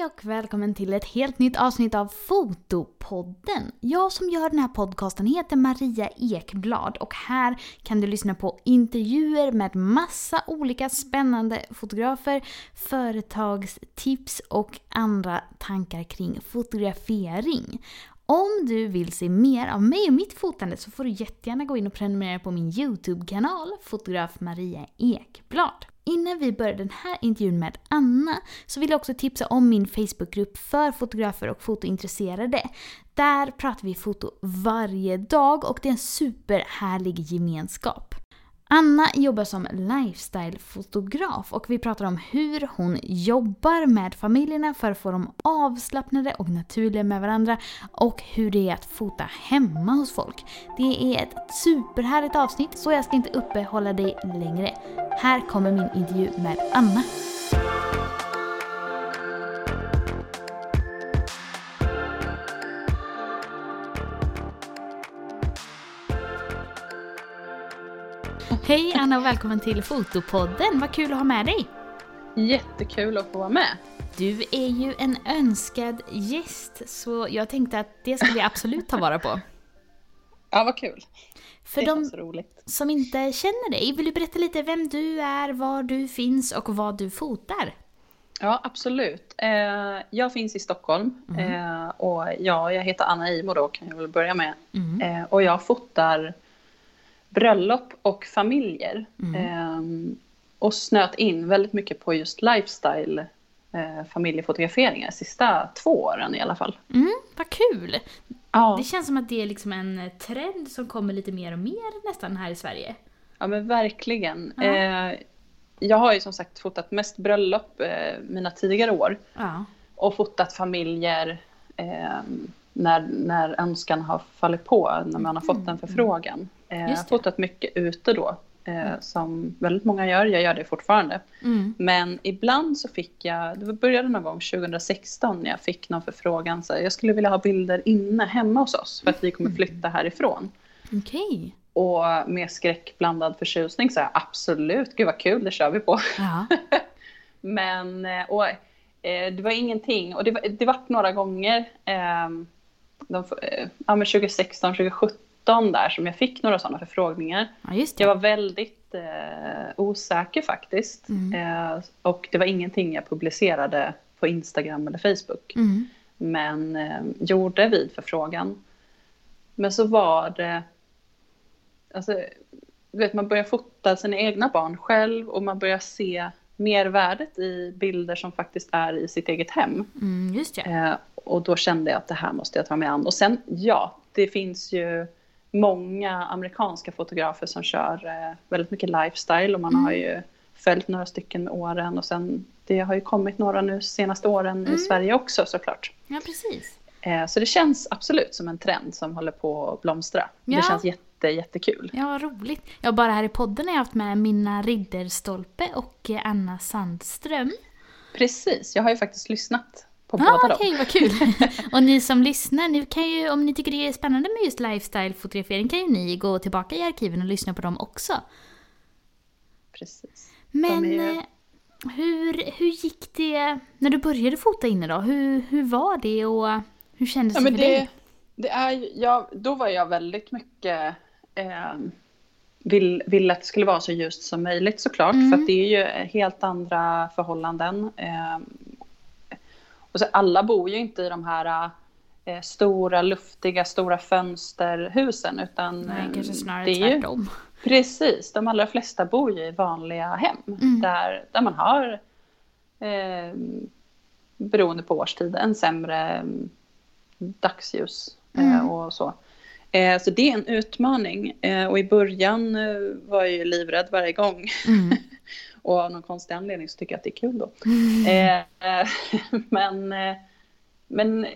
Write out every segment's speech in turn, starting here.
Hej och välkommen till ett helt nytt avsnitt av Fotopodden. Jag som gör den här podcasten heter Maria Ekblad och här kan du lyssna på intervjuer med massa olika spännande fotografer, företagstips och andra tankar kring fotografering. Om du vill se mer av mig och mitt fotande så får du jättegärna gå in och prenumerera på min YouTube-kanal, fotograf Maria Ekblad. Innan vi börjar den här intervjun med Anna så vill jag också tipsa om min Facebookgrupp för fotografer och fotointresserade. Där pratar vi foto varje dag och det är en superhärlig gemenskap. Anna jobbar som lifestylefotograf och vi pratar om hur hon jobbar med familjerna för att få dem avslappnade och naturliga med varandra och hur det är att fota hemma hos folk. Det är ett superhärligt avsnitt så jag ska inte uppehålla dig längre. Här kommer min intervju med Anna. Hej Anna och välkommen till Fotopodden. Vad kul att ha med dig. Jättekul att få vara med. Du är ju en önskad gäst så jag tänkte att det ska vi absolut ta vara på. Ja, vad kul. För de som inte känner dig, vill du berätta lite vem du är, var du finns och vad du fotar? Ja, absolut. Eh, jag finns i Stockholm mm. och ja, jag heter Anna Imo då kan jag väl börja med. Mm. Och jag fotar bröllop och familjer. Mm. Eh, och snöt in väldigt mycket på just lifestyle eh, familjefotograferingar sista två åren i alla fall. Mm, vad kul! Ja. Det känns som att det är liksom en trend som kommer lite mer och mer nästan här i Sverige. Ja men verkligen. Ja. Eh, jag har ju som sagt fotat mest bröllop eh, mina tidigare år. Ja. Och fotat familjer eh, när, när önskan har fallit på, när man har fått mm. en förfrågan. Eh, jag har fotat mycket ute då, eh, mm. som väldigt många gör. Jag gör det fortfarande. Mm. Men ibland så fick jag, det började någon gång 2016 när jag fick någon förfrågan. Så jag skulle vilja ha bilder inne hemma hos oss för att vi kommer mm. flytta härifrån. Okay. Och med skräckblandad förtjusning så jag absolut, gud vad kul, det kör vi på. Ja. Men, eh, och, eh, det var ingenting, och det var, det var några gånger, eh, de, ja, 2016, 2017 där som jag fick några sådana förfrågningar. Ja, jag var väldigt eh, osäker faktiskt. Mm. Eh, och det var ingenting jag publicerade på Instagram eller Facebook. Mm. Men eh, gjorde vid förfrågan. Men så var det... Alltså, vet, man börjar fota sina egna barn själv och man börjar se mervärdet i bilder som faktiskt är i sitt eget hem. Mm, just det. Eh, och då kände jag att det här måste jag ta mig an. Och sen, ja, det finns ju många amerikanska fotografer som kör eh, väldigt mycket lifestyle och man mm. har ju följt några stycken med åren och sen det har ju kommit några nu senaste åren mm. i Sverige också såklart. Ja, precis. Eh, så det känns absolut som en trend som håller på att blomstra. Ja. Det känns jätte, jättekul. Ja, roligt. Ja, bara här i podden har jag haft med Minna Ridderstolpe och Anna Sandström. Precis, jag har ju faktiskt lyssnat på ah, båda Okej, okay, vad kul. och ni som lyssnar, nu kan ju, om ni tycker det är spännande med just lifestyle-fotografering kan ju ni gå tillbaka i arkiven och lyssna på dem också. Precis. Men är... Eh, hur, hur gick det när du började fota inne då? Hur, hur var det och hur kändes ja, det för det, dig? Det är, ja, då var jag väldigt mycket eh, vill, vill att det skulle vara så ljust som möjligt såklart. Mm. För det är ju helt andra förhållanden. Eh, och så alla bor ju inte i de här eh, stora, luftiga, stora fönsterhusen. Utan, Nej, kanske snarare det är tvärtom. Ju, precis, de allra flesta bor ju i vanliga hem. Mm. Där, där man har, eh, beroende på årstid, en sämre mm, dagsljus eh, mm. och så. Eh, så det är en utmaning. Eh, och i början eh, var jag ju livrädd varje gång. Mm. Och av någon konstig anledning så tycker jag att det är kul då. Mm. Eh, men, eh, men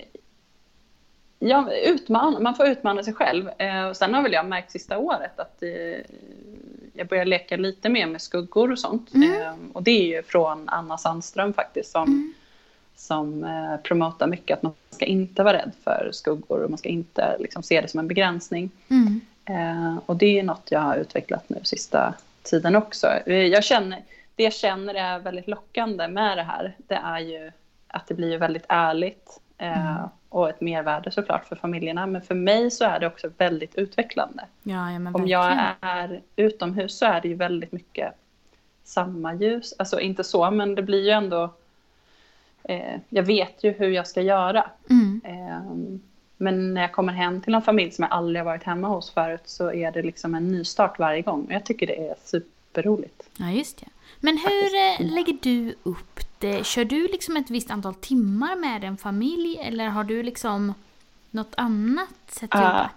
ja, utman, man får utmana sig själv. Eh, och sen har väl jag märkt sista året att eh, jag börjar leka lite mer med skuggor och sånt. Mm. Eh, och det är ju från Anna Sandström faktiskt som, mm. som eh, promotar mycket att man ska inte vara rädd för skuggor och man ska inte liksom, se det som en begränsning. Mm. Eh, och det är något jag har utvecklat nu sista tiden också. Jag känner, det jag känner är väldigt lockande med det här, det är ju att det blir väldigt ärligt eh, mm. och ett mervärde såklart för familjerna. Men för mig så är det också väldigt utvecklande. Ja, ja, Om jag är utomhus så är det ju väldigt mycket samma ljus. Alltså inte så, men det blir ju ändå... Eh, jag vet ju hur jag ska göra. Mm. Eh, men när jag kommer hem till en familj som jag aldrig har varit hemma hos förut så är det liksom en nystart varje gång. Jag tycker det är superroligt. Ja, just det. Men hur eh, Faktiskt. lägger du upp det? Kör du liksom ett visst antal timmar med en familj eller har du liksom något annat sätt att uh, jobba?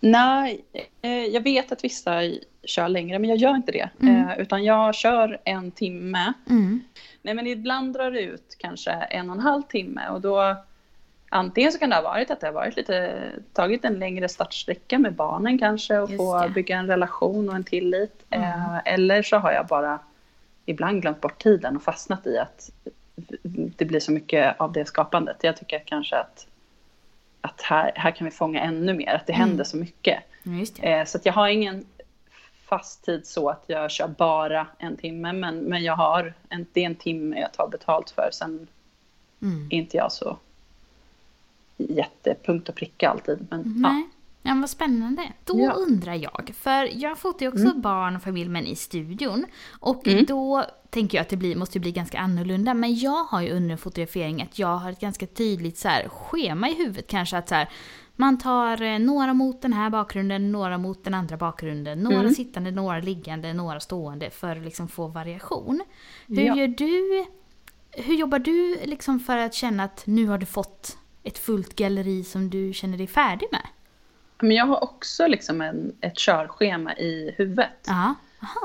Nej, eh, jag vet att vissa kör längre, men jag gör inte det. Mm. Eh, utan jag kör en timme. Mm. Nej, men ibland drar det ut kanske en och en halv timme och då Antingen så kan det ha varit att det har varit lite, tagit en längre startsträcka med barnen kanske och få bygga en relation och en tillit. Mm. Eh, eller så har jag bara ibland glömt bort tiden och fastnat i att det blir så mycket av det skapandet. Jag tycker kanske att, att här, här kan vi fånga ännu mer, att det mm. händer så mycket. Eh, så jag har ingen fast tid så att jag kör bara en timme, men, men jag har en, det är en timme jag tar betalt för. Sen mm. är inte jag så jättepunkt och pricka alltid. Men, Nej. Ja. Ja, vad spännande. Då ja. undrar jag, för jag fotar ju också mm. barn och familj men i studion. Och mm. då tänker jag att det blir, måste bli ganska annorlunda. Men jag har ju under en fotografering att jag har ett ganska tydligt så här, schema i huvudet kanske. att så här, man tar eh, några mot den här bakgrunden, några mot den andra bakgrunden. Några mm. sittande, några liggande, några stående för att liksom få variation. Hur ja. gör du? Hur jobbar du liksom för att känna att nu har du fått ett fullt galleri som du känner dig färdig med? Men jag har också liksom en, ett körschema i huvudet.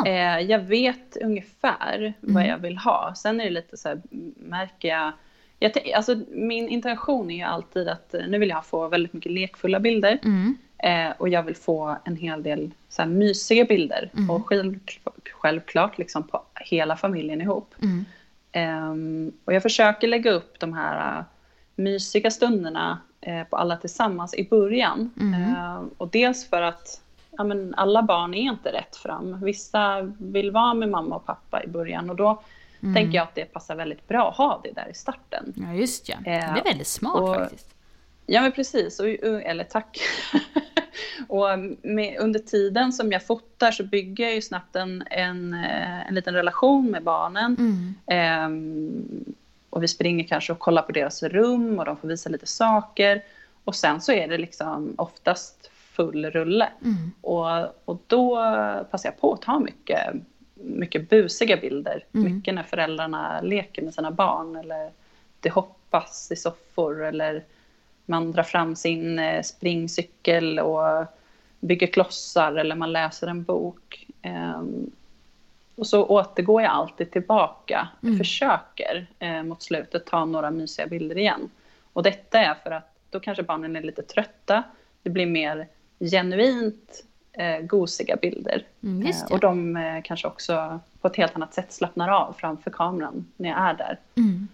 Eh, jag vet ungefär mm. vad jag vill ha. Sen är det lite så här, märker jag... jag alltså, min intention är ju alltid att eh, nu vill jag få väldigt mycket lekfulla bilder. Mm. Eh, och jag vill få en hel del så här, mysiga bilder. Mm. Och själv, självklart liksom på hela familjen ihop. Um, och jag försöker lägga upp de här mysiga stunderna eh, på alla tillsammans i början. Mm. Eh, och dels för att ja, men alla barn är inte rätt fram. Vissa vill vara med mamma och pappa i början och då mm. tänker jag att det passar väldigt bra att ha det där i starten. Ja, just ja. Det är väldigt smart och, faktiskt. Ja, men precis. Och, eller tack. och med, under tiden som jag fotar så bygger jag ju snabbt en, en, eh, en liten relation med barnen. Mm. Eh, och vi springer kanske och kollar på deras rum och de får visa lite saker. Och sen så är det liksom oftast full rulle. Mm. Och, och då passar jag på att ta mycket, mycket busiga bilder. Mm. Mycket när föräldrarna leker med sina barn eller det hoppas i soffor eller man drar fram sin eh, springcykel och bygger klossar eller man läser en bok. Och så återgår jag alltid tillbaka, mm. försöker eh, mot slutet ta några mysiga bilder igen. Och detta är för att då kanske barnen är lite trötta, det blir mer genuint eh, gosiga bilder. Mm, eh, och de eh, kanske också på ett helt annat sätt slappnar av framför kameran när jag är där. Mm.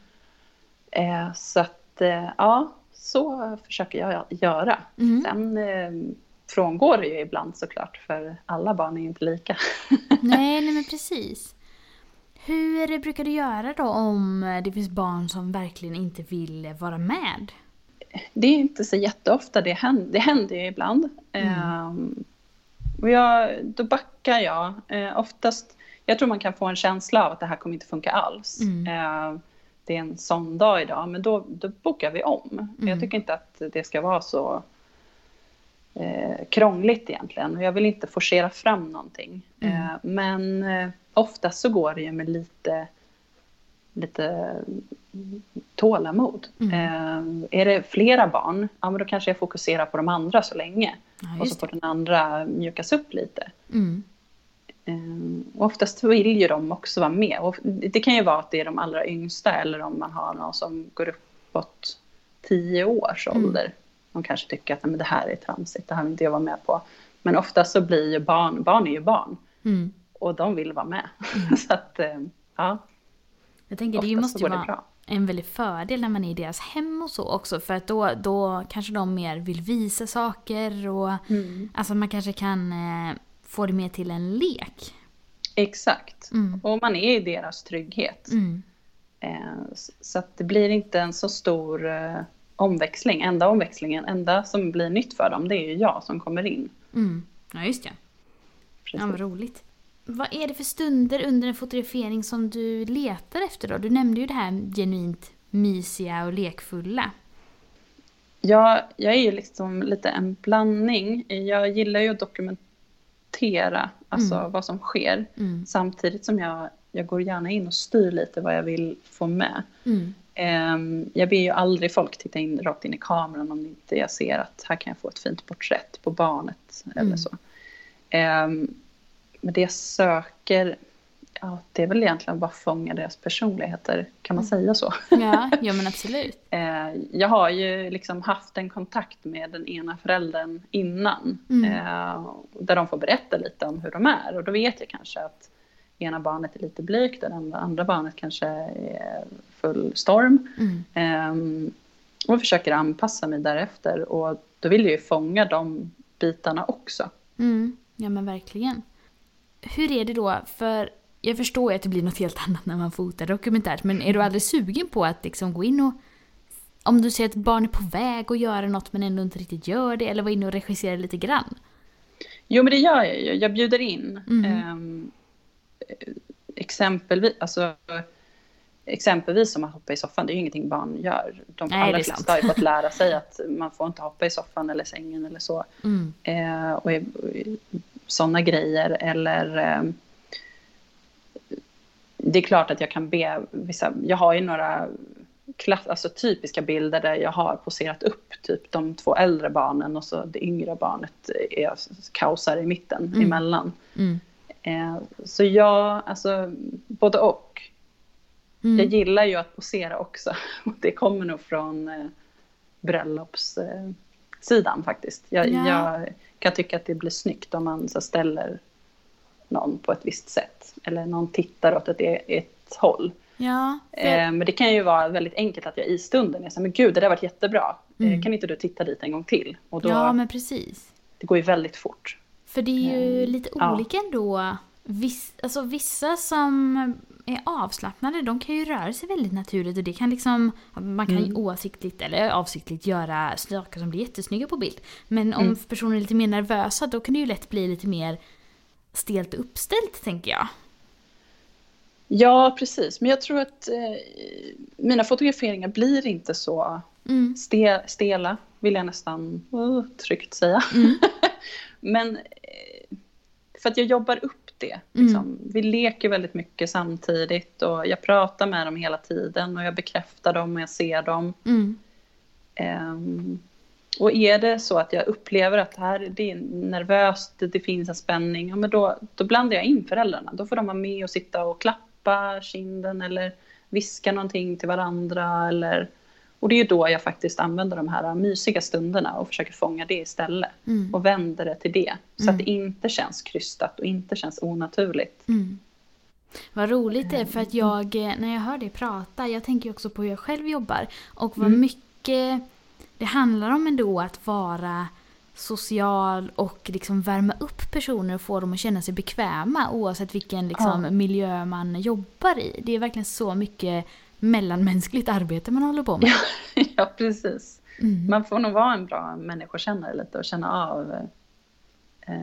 Eh, så att, eh, ja, så försöker jag göra. Mm. Sen frångår det ju ibland såklart, för alla barn är ju inte lika. nej, nej men precis. Hur brukar du göra då om det finns barn som verkligen inte vill vara med? Det är inte så jätteofta det händer, det händer ju ibland. Mm. Och jag, då backar jag. Uh, oftast, jag tror man kan få en känsla av att det här kommer inte funka alls. Mm. Uh, det är en sån dag idag, men då, då bokar vi om. Mm. Jag tycker inte att det ska vara så eh, krångligt egentligen. Och jag vill inte forcera fram någonting. Mm. Eh, men eh, oftast så går det ju med lite, lite tålamod. Mm. Eh, är det flera barn, ja men då kanske jag fokuserar på de andra så länge. Ja, och så får den andra mjukas upp lite. Mm. Eh, oftast vill ju de också vara med. Och det kan ju vara att det är de allra yngsta eller om man har någon som går uppåt tio års mm. ålder. De kanske tycker att men det här är tramsigt, det här vill inte jag vara med på. Men ofta så blir ju barn, barn är ju barn. Mm. Och de vill vara med. Mm. så att, eh, ja. Jag tänker det måste ju vara bra. en väldig fördel när man är i deras hem och så också. För att då, då kanske de mer vill visa saker och mm. alltså man kanske kan eh, få det mer till en lek. Exakt. Mm. Och man är i deras trygghet. Mm. Eh, så att det blir inte en så stor eh, omväxling. Enda omväxlingen, enda som blir nytt för dem, det är ju jag som kommer in. Mm. Ja, just det. Ja, vad roligt. Vad är det för stunder under en fotografering som du letar efter då? Du nämnde ju det här genuint mysiga och lekfulla. Ja, jag är ju liksom lite en blandning. Jag gillar ju att dokumentera alltså mm. vad som sker. Mm. Samtidigt som jag, jag går gärna in och styr lite vad jag vill få med. Mm. Um, jag ber ju aldrig folk titta in rakt in i kameran om inte jag ser att här kan jag få ett fint porträtt på barnet eller mm. så. Um, men det jag söker, ja, det är väl egentligen bara fånga deras personligheter, kan man mm. säga så? Ja, ja men absolut. Eh, jag har ju liksom haft en kontakt med den ena föräldern innan, mm. Där de får berätta lite om hur de är. Och då vet jag kanske att ena barnet är lite blygt och det andra barnet kanske är full storm. Mm. Ehm, och försöker anpassa mig därefter. Och då vill jag ju fånga de bitarna också. Mm. Ja men verkligen. Hur är det då, för jag förstår ju att det blir något helt annat när man fotar dokumentärt, men är du aldrig sugen på att liksom gå in och om du ser att barn är på väg att göra något men ändå inte riktigt gör det, eller vara inne och regissera lite grann? Jo men det gör jag ju, jag bjuder in. Mm. Um, exempelvis, alltså, exempelvis som att hoppa i soffan, det är ju ingenting barn gör. De Nej, allra flesta har ju fått lära sig att man får inte hoppa i soffan eller sängen eller så. Mm. Och, och sådana grejer. Eller eh, det är klart att jag kan be vissa, jag har ju några klass, alltså typiska bilder där jag har poserat upp typ de två äldre barnen och så det yngre barnet är kaosar i mitten mm. emellan. Mm. Eh, så jag, alltså både och. Mm. Jag gillar ju att posera också. Det kommer nog från eh, bröllopssidan faktiskt. Jag, ja. jag, kan tycka att det blir snyggt om man så ställer någon på ett visst sätt. Eller någon tittar åt ett, ett håll. Ja, för... eh, men det kan ju vara väldigt enkelt att jag i stunden är så men gud det där varit jättebra. Eh, mm. Eh, kan inte du titta dit en gång till? Och då, ja men precis. Det går ju väldigt fort. För det är ju eh, lite olika ja. ändå. Viss, alltså vissa som är avslappnade, de kan ju röra sig väldigt naturligt och det kan liksom, man kan mm. oavsiktligt eller avsiktligt göra saker som blir jättesnygga på bild. Men om mm. personer är lite mer nervösa då kan det ju lätt bli lite mer stelt uppställt tänker jag. Ja, precis. Men jag tror att eh, mina fotograferingar blir inte så mm. ste, stela, vill jag nästan uh, tryggt säga. Mm. Men eh, för att jag jobbar upp det. Mm. Liksom. Mm. Vi leker väldigt mycket samtidigt och jag pratar med dem hela tiden och jag bekräftar dem och jag ser dem. Mm. Um, och är det så att jag upplever att här, det är nervöst, det, det finns en spänning, ja, men då, då blandar jag in föräldrarna. Då får de vara med och sitta och klappa kinden eller viska någonting till varandra eller och det är ju då jag faktiskt använder de här mysiga stunderna och försöker fånga det istället. Mm. Och vänder det till det. Så mm. att det inte känns krystat och inte känns onaturligt. Mm. Vad roligt det är för att jag, när jag hör dig prata, jag tänker också på hur jag själv jobbar. Och vad mm. mycket det handlar om ändå att vara social och liksom värma upp personer och få dem att känna sig bekväma oavsett vilken liksom, ja. miljö man jobbar i. Det är verkligen så mycket mellanmänskligt arbete man håller på med. Ja, ja precis. Mm. Man får nog vara en bra människokännare lite och känna av eh,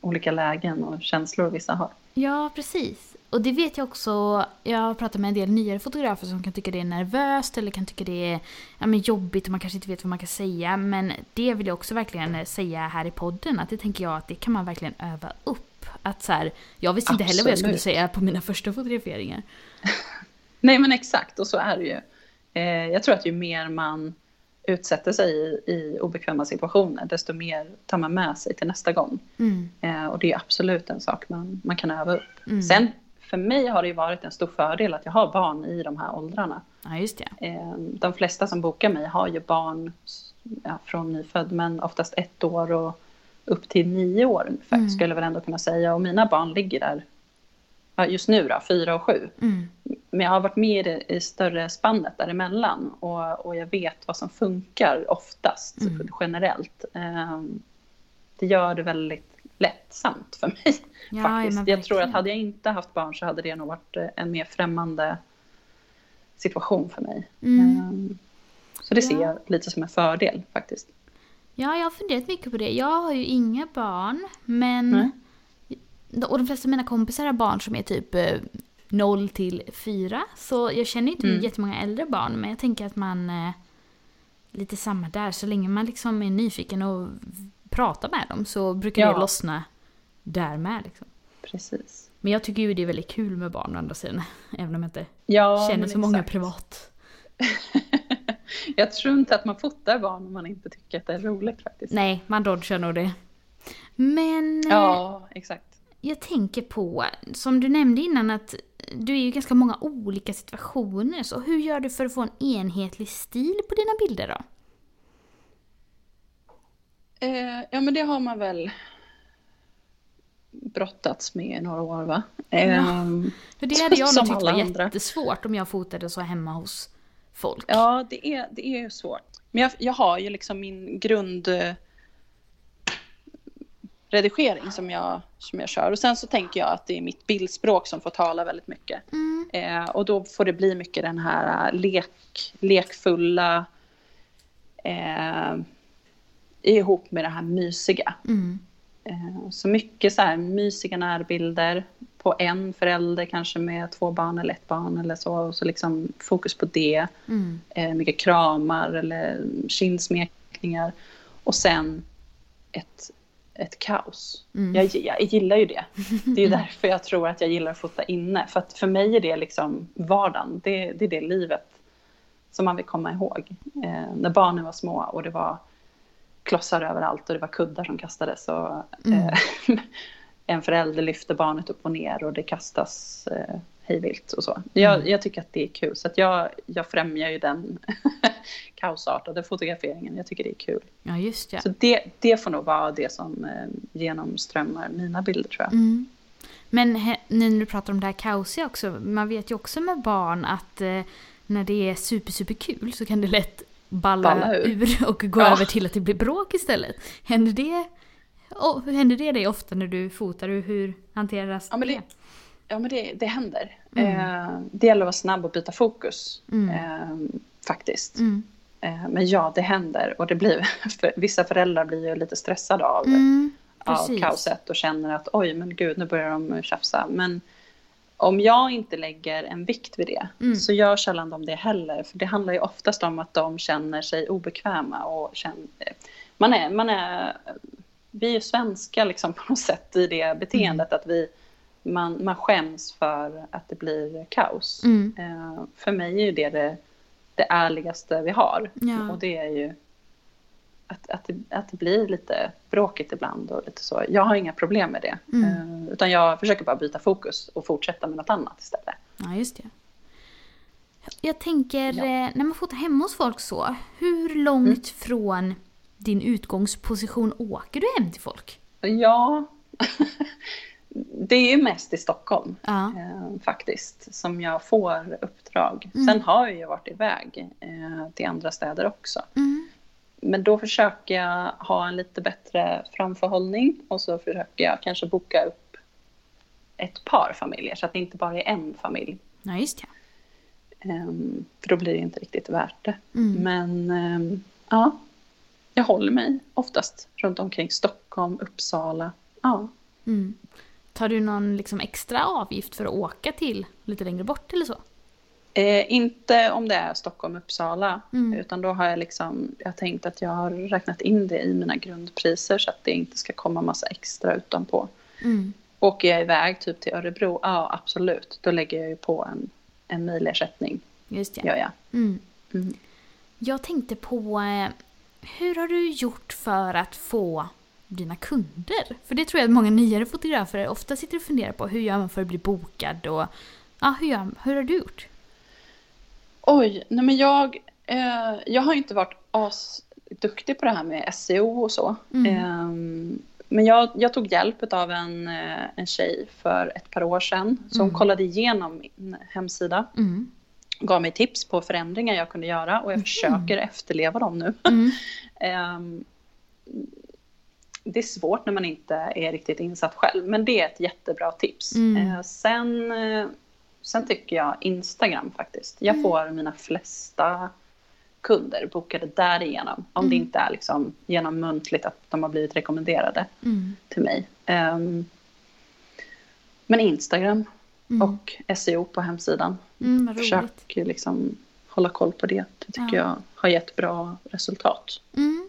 olika lägen och känslor vissa har. Ja, precis. Och det vet jag också, jag har pratat med en del nyare fotografer som kan tycka det är nervöst eller kan tycka det är ja, men jobbigt och man kanske inte vet vad man kan säga. Men det vill jag också verkligen säga här i podden, att det tänker jag att det kan man verkligen öva upp. Att så här, jag visste inte Absolut. heller vad jag skulle säga på mina första fotograferingar. Nej men exakt, och så är det ju. Eh, jag tror att ju mer man utsätter sig i, i obekväma situationer, desto mer tar man med sig till nästa gång. Mm. Eh, och det är absolut en sak man, man kan öva upp. Mm. Sen för mig har det ju varit en stor fördel att jag har barn i de här åldrarna. Ja, just det. Eh, de flesta som bokar mig har ju barn ja, från nyfödd, men oftast ett år och upp till nio år ungefär, mm. skulle jag väl ändå kunna säga. Och mina barn ligger där, ja, just nu då, fyra och sju. Mm. Men jag har varit med i det i större spannet däremellan och, och jag vet vad som funkar oftast, mm. generellt. Eh, det gör det väldigt lättsamt för mig. Ja, faktiskt. Jag tror att hade jag inte haft barn så hade det nog varit eh, en mer främmande situation för mig. Mm. Så det ser jag lite som en fördel faktiskt. Ja, jag har funderat mycket på det. Jag har ju inga barn, men... Mm. Och de flesta av mina kompisar har barn som är typ 0 eh, till 4. Så jag känner inte mm. jättemånga äldre barn, men jag tänker att man... Eh, lite samma där, så länge man liksom är nyfiken och pratar med dem så brukar ja. det lossna där med. Liksom. Precis. Men jag tycker ju det är väldigt kul med barn å andra sidan. Även om jag inte ja, känner så exakt. många privat. jag tror inte att man fotar barn om man inte tycker att det är roligt faktiskt. Nej, man dodgar nog det. Men... Ja, eh, exakt. Jag tänker på, som du nämnde innan, att du är ju ganska många olika situationer. Så hur gör du för att få en enhetlig stil på dina bilder då? Eh, ja, men det har man väl brottats med i några år va? Eh, ja, ehm, för det hade jag nog tyckt var jättesvårt om jag fotade så hemma hos folk. Ja, det är, det är svårt. Men jag, jag har ju liksom min grundredigering som jag, som jag kör. Och sen så tänker jag att det är mitt bildspråk som får tala väldigt mycket. Mm. Eh, och då får det bli mycket den här lek, lekfulla eh, ihop med det här mysiga. Mm. Eh, så mycket så här mysiga närbilder på en förälder kanske med två barn eller ett barn eller så. Och så liksom fokus på det. Mm. Eh, mycket kramar eller kindsmekningar. Och sen ett, ett kaos. Mm. Jag, jag gillar ju det. Det är därför jag tror att jag gillar att fota inne. För för mig är det liksom vardagen. Det, det är det livet som man vill komma ihåg. Eh, när barnen var små och det var klossar överallt och det var kuddar som kastades. Och, mm. eh, en förälder lyfter barnet upp och ner och det kastas eh, hejvilt och så. Jag, mm. jag, tycker att det är kul, så att jag, jag främjar ju den kaosartade fotograferingen. Jag tycker det är kul. Ja, just det. Så det, det får nog vara det som eh, genomströmmar mina bilder tror jag. Mm. Men nu när du pratar om det här kaosiga också, man vet ju också med barn att eh, när det är super, super kul så kan det lätt balla, balla ur. ur. och gå ja. över till att det blir bråk istället. Händer det, oh, händer det dig ofta när du fotar? Hur hanteras ja, det? Ja men det, det händer. Mm. Eh, det gäller att vara snabb och byta fokus. Mm. Eh, faktiskt. Mm. Eh, men ja, det händer. Och det blir, för, vissa föräldrar blir ju lite stressade av, mm, av kaoset och känner att oj men gud nu börjar de tjafsa. Men om jag inte lägger en vikt vid det mm. så gör sällan de det heller. För det handlar ju oftast om att de känner sig obekväma och känner, man är, man är, vi är ju svenska liksom på något sätt i det beteendet mm. att vi, man, man skäms för att det blir kaos. Mm. Uh, för mig är ju det det, det ärligaste vi har. Ja. Och det är ju att, att, det, att det blir lite bråkigt ibland och lite så. Jag har inga problem med det. Mm. Uh, utan jag försöker bara byta fokus och fortsätta med något annat istället. Ja, just det. Jag tänker, ja. Eh, när man fotar hemma hos folk så, hur långt mm. från din utgångsposition åker du hem till folk? Ja, det är ju mest i Stockholm ja. eh, faktiskt som jag får uppdrag. Mm. Sen har jag ju varit iväg eh, till andra städer också. Mm men då försöker jag ha en lite bättre framförhållning och så försöker jag kanske boka upp ett par familjer så att det inte bara är en familj. Ja, just det. Um, för då blir det inte riktigt värt det. Mm. Men um, ja, jag håller mig oftast runt omkring Stockholm, Uppsala. Ja. Mm. Tar du någon liksom extra avgift för att åka till lite längre bort eller så? Eh, inte om det är Stockholm-Uppsala, mm. utan då har jag liksom, jag tänkt att jag har räknat in det i mina grundpriser så att det inte ska komma massa extra utanpå. Mm. Åker jag iväg typ till Örebro, ja absolut, då lägger jag ju på en, en milersättning. Just det. Gör jag. Mm. Mm. Jag tänkte på, eh, hur har du gjort för att få dina kunder? För det tror jag att många nyare fotografer ofta sitter och funderar på. Hur gör man för att bli bokad? Och, ja, hur, gör, hur har du gjort? Oj, nej men jag, eh, jag har inte varit asduktig på det här med SEO och så. Mm. Eh, men jag, jag, tog hjälp av en, eh, en tjej för ett par år sedan som mm. kollade igenom min hemsida. Mm. Gav mig tips på förändringar jag kunde göra och jag försöker efterleva dem nu. eh, det är svårt när man inte är riktigt insatt själv, men det är ett jättebra tips. Mm. Eh, sen eh, sen tycker jag Instagram faktiskt. Jag får mina flesta kunder bokade därigenom. Om det inte är liksom genom muntligt att de har blivit rekommenderade Mm. till mig. Ehm, men Instagram och SEO på hemsidan. Mm. Försök liksom hålla koll på det. Det tycker jag har gett bra resultat. Mm.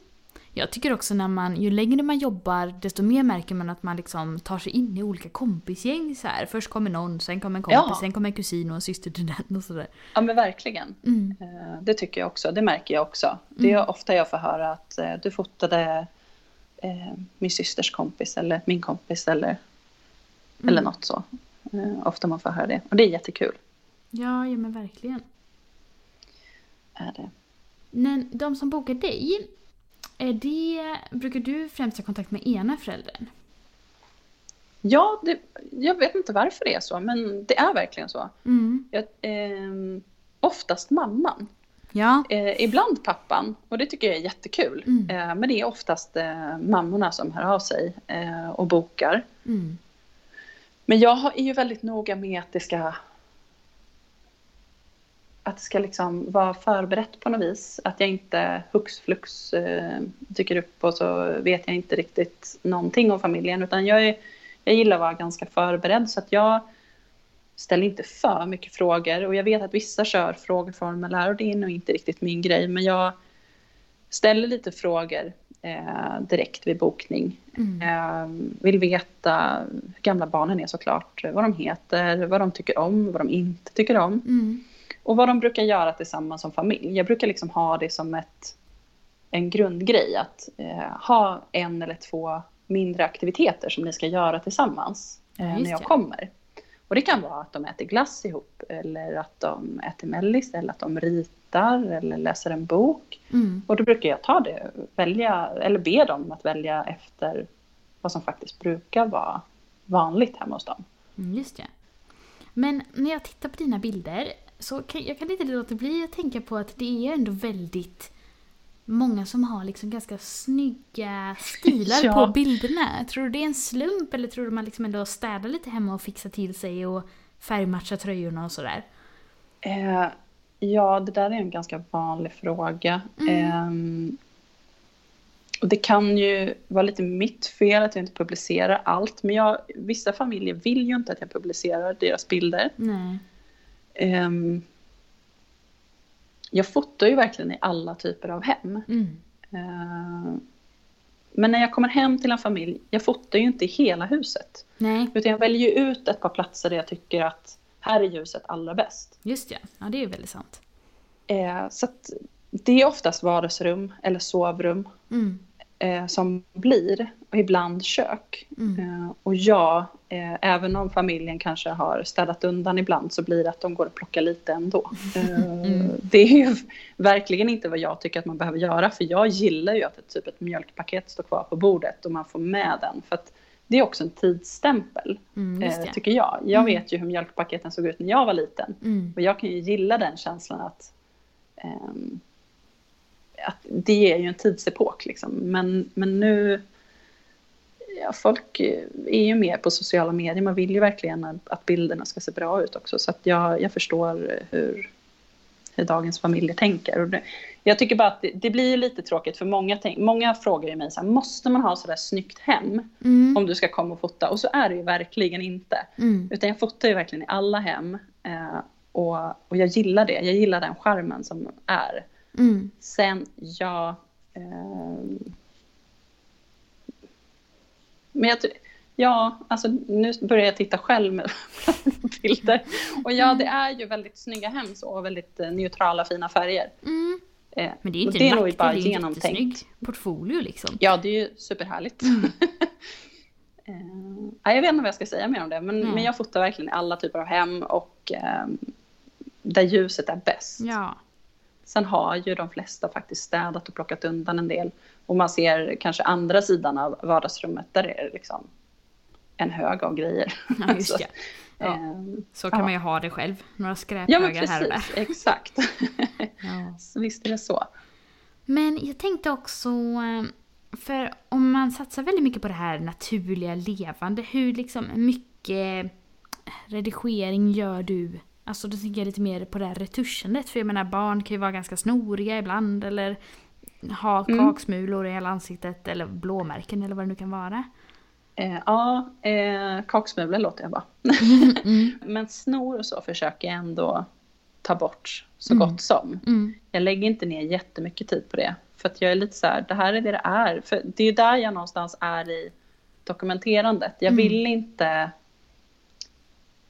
Jag tycker också när man, ju längre man jobbar desto mer märker man att man liksom tar sig in i olika kompisgäng så här. Först kommer någon, sen kommer en kompis, Ja. sen kommer en kusin och en syster till den och sådär. Ja men verkligen. Mm. Eh, Det tycker jag också. Det märker jag också. Det är ofta jag får höra att eh, du fotade eh, min systers kompis eller min kompis eller, eller något så. Ofta man får höra det. Och det är jättekul. Ja, ja men verkligen. Är det. Men de som bokar dig, är det, brukar du främst ha kontakt med ena föräldern? Ja, det, jag vet inte varför det är så, men det är verkligen så. Mm. Jag, ehm, oftast mamman. Ja. Eh, ibland pappan, och det tycker jag är jättekul. Mm. Eh, men det är oftast eh, mammorna som hör av sig eh, och bokar. Mm. Men jag är ju väldigt noga med att det ska att det ska liksom vara förberett på något vis. Att jag inte hux flux eh, dyker upp och så vet jag inte riktigt någonting om familjen. Utan jag, är, jag gillar att vara ganska förberedd så att jag ställer inte för mycket frågor. Och jag vet att vissa kör frågeformulär och det är nog inte riktigt min grej. Men jag ställer lite frågor eh, direkt vid bokning. Mm. Eh, vill veta hur gamla barnen är såklart. Vad de heter, vad de tycker om, vad de inte tycker om. Mm. Och vad de brukar göra tillsammans som familj. Jag brukar liksom ha det som ett, en grundgrej. Att eh, ha en eller två mindre aktiviteter som ni ska göra tillsammans eh, Ja, när jag det. kommer. Och det kan vara att de äter glass ihop eller att de äter mellis eller att de ritar eller läser en bok. Mm. Och då brukar jag ta det, välja, eller be dem att välja efter vad som faktiskt brukar vara vanligt hemma hos dem. Mm, just det. Men när jag tittar på dina bilder så kan jag kan inte låta bli att tänka på att det är ändå väldigt många som har liksom ganska snygga stilar Ja. på bilderna. Tror du det är en slump eller tror du man liksom ändå städar lite hemma och fixar till sig och färgmatchar tröjorna och sådär? Eh, ja, det där är en ganska vanlig fråga. Ehm, och det kan ju vara lite mitt fel att jag inte publicerar allt. Men jag, vissa familjer vill ju inte att jag publicerar deras bilder. Nej. Ehm, jag fotar ju verkligen i alla typer av hem. Mm. Ehm, men när jag kommer hem till en familj, jag fotar ju inte i hela huset. Nej, Utan jag väljer ut ett par platser där jag tycker att här är ljuset allra bäst. just det. Ja, det är ju väldigt sant. Eh, så det är oftast vardagsrum eller sovrum Mm. Eh, som blir, och ibland kök. Mm. Eh, och ja, eh, även om familjen kanske har städat undan ibland så blir det att de går och plockar lite ändå. Eh, Det är ju verkligen inte vad jag tycker att man behöver göra för jag gillar ju att ett, typ ett mjölkpaket står kvar på bordet och man får med den. För att det är också en tidsstämpel, Mm, eh, tycker jag. Jag vet ju hur mjölkpaketen såg ut när jag var liten. Mm. Och jag kan ju gilla den känslan att, ehm, att det är ju en tidsepok. Liksom. Men, men nu, ja, folk är ju mer på sociala medier. Man vill ju verkligen att, bilderna ska se bra ut också. Så att jag, jag förstår hur, hur dagens familjer tänker. Och det, jag tycker bara att det, det blir lite tråkigt för många, tänk, många frågar ju mig så här, måste man ha sådär snyggt hem Mm. om du ska komma och fota? Och så är det ju verkligen inte. Mm. Utan jag fotar ju verkligen i alla hem. Eh, och, och jag gillar det. Jag gillar den skärmen som är. Mm. Sen, ja... ehm, men jag, ja, alltså nu börjar jag titta själv med bilder. Och ja, det är ju väldigt snygga hem så, och väldigt eh, neutrala fina färger. Mm. Eh, Men det är ju inte det är en nog bara det är en genomtänkt. jättesnygg portfolio liksom. Ja, det är ju superhärligt. Eh, ja, jag vet inte vad jag ska säga mer om det, men, Nej. men jag fotar verkligen i alla typer av hem och ehm, där ljuset är bäst. Ja. Sen har ju de flesta faktiskt städat och plockat undan en del. Och man ser kanske andra sidan av vardagsrummet, där är det liksom en hög av grejer. Ja, just Så, det. Ja. ehm, Så kan Ja. man ju ha det själv. Några ja, skräphögar men här och där. Exakt. Ja. Så visst är det så. Men jag tänkte också, eh, för om man satsar väldigt mycket på det här naturliga levande, hur liksom mycket redigering gör du? Alltså då tänker jag lite mer på det här retuschandet. För jag menar barn kan ju vara ganska snoriga ibland eller ha Mm. kaksmulor i hela ansiktet eller blåmärken eller vad det nu kan vara. Eh, ja, eh, kaksmulor låter jag bara. Mm. Men snor och så försöker jag ändå ta bort så Mm. gott som. Mm. Jag lägger inte ner jättemycket tid på det. För att jag är lite så här, det här är det det är. För det är där jag någonstans är i dokumenterandet. Jag Mm. vill inte...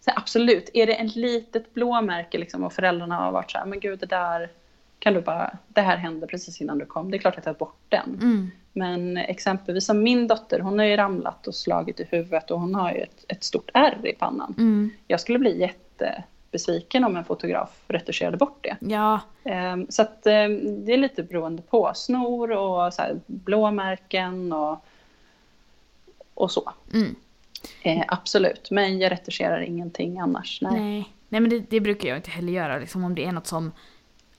Så absolut, är det ett litet blåmärke liksom, och föräldrarna har varit så här, men gud det där kan du bara, det här hände precis innan du kom. Det är klart att jag tar bort den. Mm. Men exempelvis som min dotter, hon har ju ramlat och slagit i huvudet och hon har ju ett, ett stort ärr i pannan. Mm. Jag skulle bli jättebesviken om en fotograf retuscherade bort det. Ja, Ehm, Så att ehm, det är lite beroende på. Snor och så blåmärken och, och så. mm. Eh, absolut, men jag retuscherar ingenting annars. Nej. nej. Nej men det, det brukar jag inte heller göra liksom om det är något som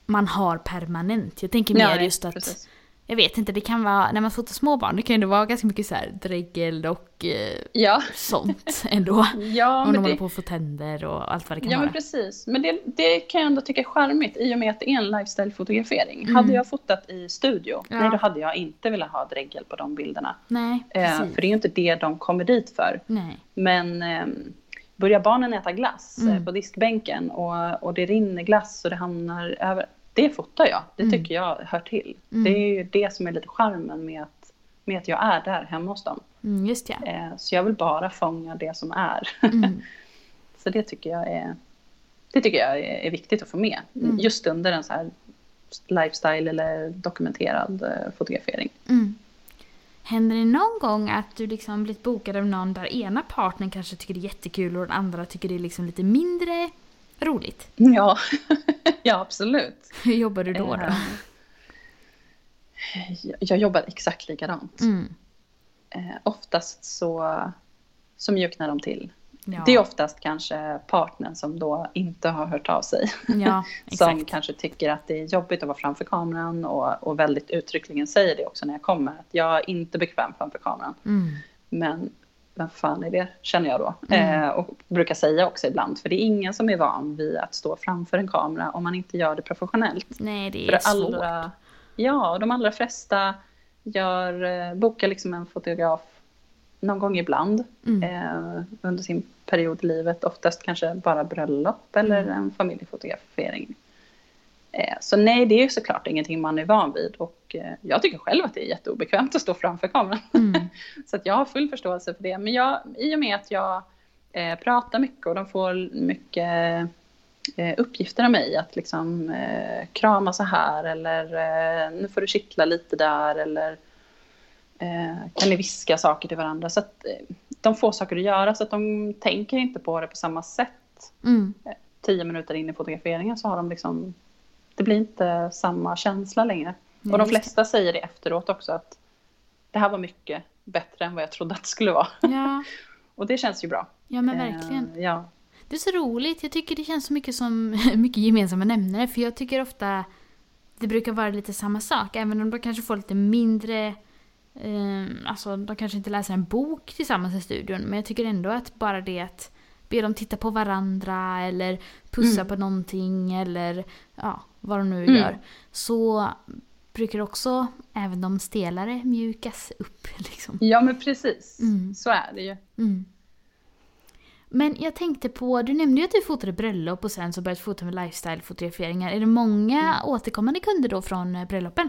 man har permanent. Jag tänker mer Nej, just att precis. Jag vet inte, det kan vara, när man fotar småbarn, det kan ju vara ganska mycket så här dregel och eh, Ja, sånt ändå. ja, Om de men, håller det, på att få tänder och allt vad det kan ja men vara. precis. Men det, det kan jag ändå tycka är charmigt i och med att det är en lifestyle-fotografering. Mm. Hade jag fotat i studio, Ja. nej då hade jag inte velat ha dregel på de bilderna. Nej, Eh, precis. för det är ju inte det de kommer dit för. Nej. Men eh, börjar barnen äta glass eh, Mm. på diskbänken och, och det rinner glass och det hamnar över. Det fotar jag. Det Mm. tycker jag hör till. Mm. Det är ju det som är lite charmen med att, med att jag är där hemma hos dem. Mm, just ja. Eh, så jag vill bara fånga det som är. Så det tycker jag är, det tycker jag är, viktigt att få med. Just under en så här lifestyle eller dokumenterad eh, fotografering. Mm. Händer det någon gång att du liksom blivit bokad av någon där ena partnern kanske tycker det är jättekul och den andra tycker det är liksom lite mindre roligt? Ja, ja absolut. Hur jobbar du då? då? Eh, Jag, jobbar exakt likadant. Mm. Eh, oftast så, så mjuknar de till. Ja. Det är oftast kanske partnern som då inte har hört av sig. ja, som kanske tycker att det är jobbigt att vara framför kameran och, och väldigt uttryckligen säger det också när jag kommer. Att jag är inte bekväm framför kameran. Mm. Men vem fan är det, känner jag då. Mm. Eh, och brukar säga också ibland. För det är ingen som är van vid att stå framför en kamera om man inte gör det professionellt. Nej, det För är det svårt. allra, ja, de allra flesta gör, eh, bokar liksom en fotograf någon gång ibland Mm. eh, under sin period i livet. Oftast kanske bara bröllop eller Mm. en familjefotografering. Eh, så nej, det är såklart ingenting man är van vid. Och eh, jag tycker själv att det är jätteobekvämt att stå framför kameran. Mm. så att jag har full förståelse för det. Men jag, i och med att jag eh, pratar mycket och de får mycket eh, uppgifter av mig. Att liksom eh, krama så här eller nu får du kittla lite där eller kan ni viska saker till varandra. Så att de får saker att göra så att de tänker inte på det på samma sätt. Mm. Tio minuter in i fotograferingen så har de liksom, det blir inte samma känsla längre. Ja, och de just det. flesta säger det efteråt också att det här var mycket bättre än vad jag trodde att det skulle vara. Ja, Och det känns ju bra. ja men verkligen. Eh, ja. Det är så roligt. Jag tycker det känns så mycket som mycket gemensamma nämnare. För jag tycker ofta det brukar vara lite samma sak. Även om de kanske får lite mindre... Eh, alltså de kanske inte läser en bok tillsammans i studion. Men jag tycker ändå att bara det att be dem titta på varandra eller pussa Mm. på någonting eller ja, vad de nu Mm. gör. Så brukar också även de stelare mjukas upp. Liksom. ja, men precis. Mm. Så är det ju. Mm. Men jag tänkte på, du nämnde ju att du fotade bröllop och sen så började fota med lifestyle-fotograferingar. Är det många Mm. återkommande kunder då från eh, bröllopen?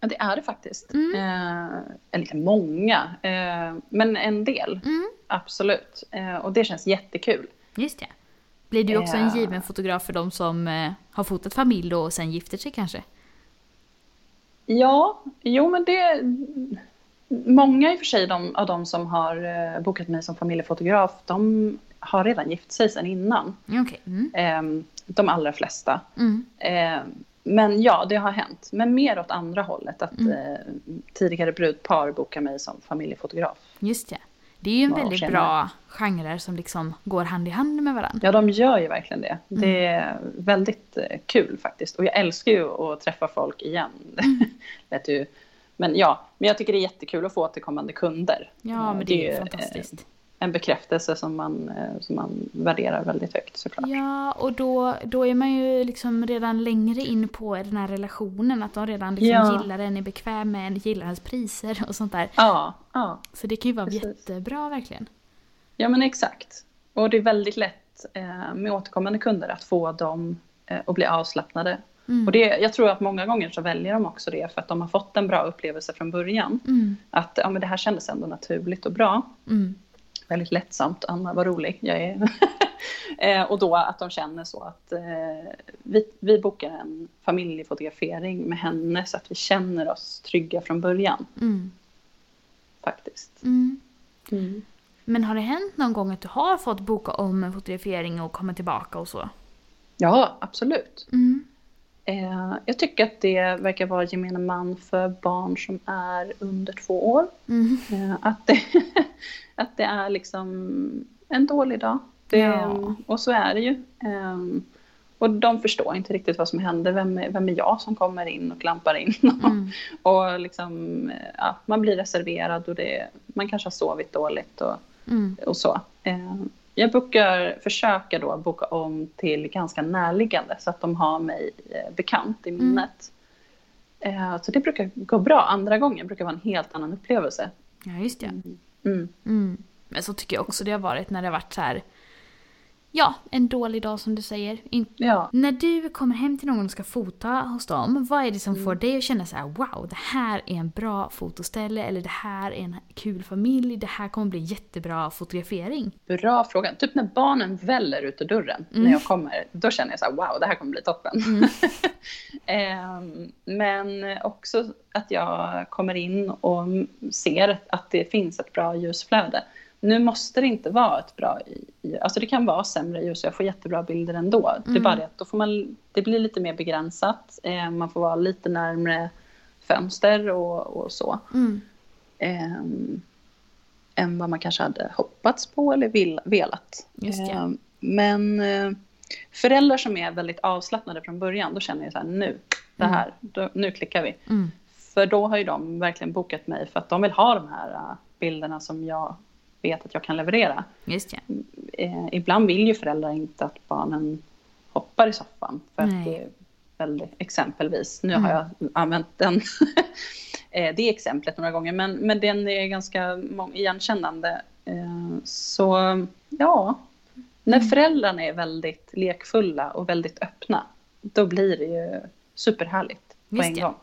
Ja, det är det faktiskt. Mm. Eh, eller många, eh, men en del. Mm. Absolut. Eh, och det känns jättekul. Just det. Blir du också en given fotograf för de som eh, har fotat familj och sen gifter sig kanske? Ja, jo men det... Många i och för sig de, av de som har eh, bokat mig som familjefotograf, de har redan gift sig sedan innan. Okej. Mm. Eh, de allra flesta. Mm. Eh, men ja, det har hänt. Men mer åt andra hållet, att Mm. eh, tidigare brudpar bokar mig som familjefotograf. Just det. Det är ju en väldigt bra genre som liksom går hand i hand med varandra. Ja, de gör ju verkligen det. Mm. Det är väldigt eh, kul faktiskt. Och jag älskar ju att träffa folk igen. Mm. Lät ju. Men ja, men jag tycker det är jättekul att få återkommande kunder. Ja, Eh, men det är ju eh, fantastiskt. En bekräftelse som man, eh, som man värderar väldigt högt såklart. Ja, och då, då är man ju liksom redan längre in på den här relationen. Att de redan liksom Ja. gillar en, är bekväm med en, gillar ens priser och sånt där. Ja, ja. Så det kan ju vara Precis. jättebra verkligen. Ja men exakt. Och det är väldigt lätt eh, med återkommande kunder att få dem eh, att bli avslappnade. Mm. Och det, jag tror att många gånger så väljer de också det för att de har fått en bra upplevelse från början. Mm. Att ja, men det här kändes ändå naturligt och bra. Mm. Väldigt lättsamt. Anna, vad rolig jag är. eh, och då att de känner så att eh, vi, vi bokar en familjefotografering med henne så att vi känner oss trygga från början. Mm. Faktiskt. Mm. Mm. Men har det hänt någon gång att du har fått boka om en fotografering och komma tillbaka och så? Ja, absolut. Mm. Eh, jag tycker att det verkar vara gemene man för barn som är under två år. Mm. Eh, att, det, att det är liksom en dålig dag. Det, Ja. Och så är det ju. Eh, och de förstår inte riktigt vad som händer. Vem är, vem är jag som kommer in och klampar in? Mm. och liksom, ja, man blir reserverad och det, man kanske har sovit dåligt och, Mm. och så. Jag brukar försöka då boka om till ganska närliggande så att de har mig eh, bekant i minnet. Eh, så det brukar gå bra. Andra gången brukar vara en helt annan upplevelse. Ja, just det. Mm. Mm. Men så tycker jag också det har varit när det har varit så här. Ja, en dålig dag som du säger. In- Ja. När du kommer hem till någon och ska fota hos dem, vad är det som Mm. får dig att känna så här: wow, det här är en bra fotoställe, eller det här är en kul familj, det här kommer bli jättebra fotografering? Bra fråga. Typ när barnen väller ut ur dörren när jag kommer, då känner jag så här, wow, det här kommer bli toppen. Ehm, men också att jag kommer in och ser att det finns ett bra ljusflöde. Nu måste det inte vara ett bra, i- alltså det kan vara sämre ljus och jag får jättebra bilder ändå. Det är bara det att då får man, det blir lite mer begränsat. Ehm, man får vara lite närmre fönster och, och så. Mm. Ehm, än vad man kanske hade hoppats på eller vill, velat. Ehm, men eh, föräldrar som är väldigt avslappnade från början, då känner jag så här nu, det här, då, nu klickar vi. Mm. För då har ju de verkligen bokat mig för att de vill ha de här eh, bilderna som jag vet att jag kan leverera. Just. Eh, ibland vill ju föräldrar inte att barnen hoppar i soffan. För Nej. att det är väldigt, exempelvis, nu har jag använt den, eh, det exemplet några gånger, men, men den är ganska igenkännande. Eh, så ja, när föräldrarna är väldigt lekfulla och väldigt öppna, då blir det ju superhärligt på Just en det. gång.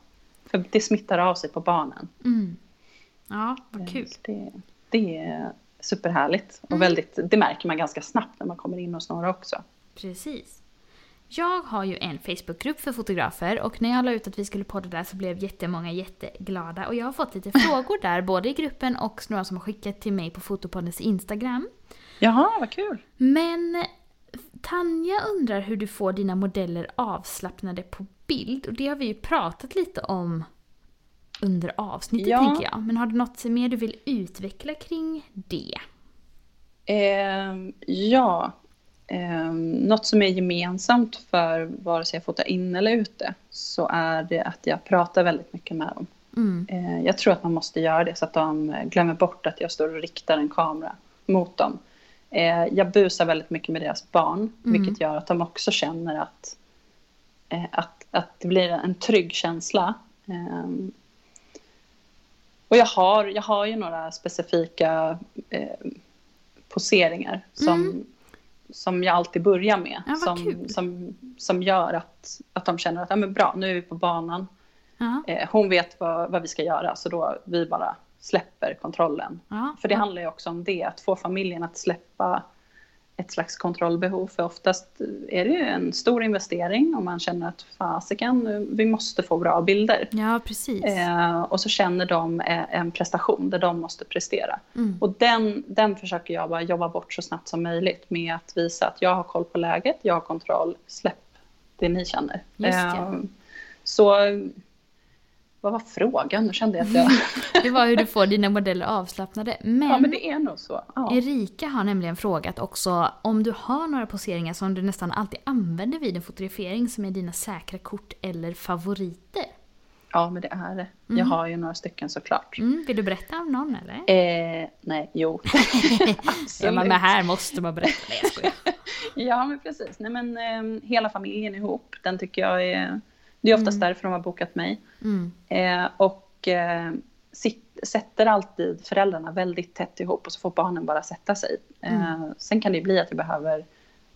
För det smittar av sig på barnen. Mm. Ja, vad kul. Så Det, det är superhärligt. Mm. Och väldigt, det märker man ganska snabbt när man kommer in hos några också. Precis. Jag har ju en Facebookgrupp för fotografer och när jag la ut att vi skulle podda där så blev jättemånga jätteglada. Och jag har fått lite frågor där, både i gruppen och några som har skickat till mig på Fotopoddens Instagram. Jaha, vad kul. Men Tanja undrar hur du får dina modeller avslappnade på bild. Och det har vi ju pratat lite om under avsnittet Ja. tänker jag. Men har du något mer du vill utveckla kring det? Ehm, ja, ehm, något som är gemensamt för vare sig jag fotar in eller ute så är det att jag pratar väldigt mycket med dem. Mm. Eh, jag tror att man måste göra det så att de eh, glömmer bort att jag står och riktar en kamera mot dem. Eh, jag busar väldigt mycket med deras barn, vilket gör att de också känner att, eh, att, att det blir en trygg känsla. Och jag har, jag har ju några specifika eh, poseringar som, som jag alltid börjar med. Ja, som, kul. som, som gör att, att de känner att ja, men bra, nu är vi på banan. Ja. Eh, hon vet vad, vad vi ska göra, så då vi bara släpper kontrollen. Ja. För det handlar ju också om det, att få familjen att släppa ett slags kontrollbehov. För oftast är det ju en stor investering om man känner att fasiken, vi måste få bra bilder. ja, precis. Eh, och så känner de eh, en prestation där de måste prestera. Mm. Och den, den försöker jag bara jobba bort så snabbt som möjligt med att visa att jag har koll på läget, jag har kontroll, släpp det ni känner. Just det. Eh, så vad var frågan? Nu kände jag att jag... Det var hur du får dina modeller avslappnade. Men, ja, men det är nog så. Ja. Erika har nämligen frågat också om du har några poseringar som du nästan alltid använder vid en fotografering som är dina säkra kort eller favoriter. Ja, men det är det. Jag Mm. har ju några stycken såklart. Mm, vill du berätta om någon eller? Eh, nej, jo. Absolut. men det här måste man berätta. Nej, jag skojar. Ja, men precis. Nej, men eh, hela familjen ihop, den tycker jag är... Det är oftast Mm. därför de har bokat mig. Mm. Eh, och eh, sitt, sätter alltid föräldrarna väldigt tätt ihop och så får barnen bara sätta sig. Eh, Mm. Sen kan det bli att vi behöver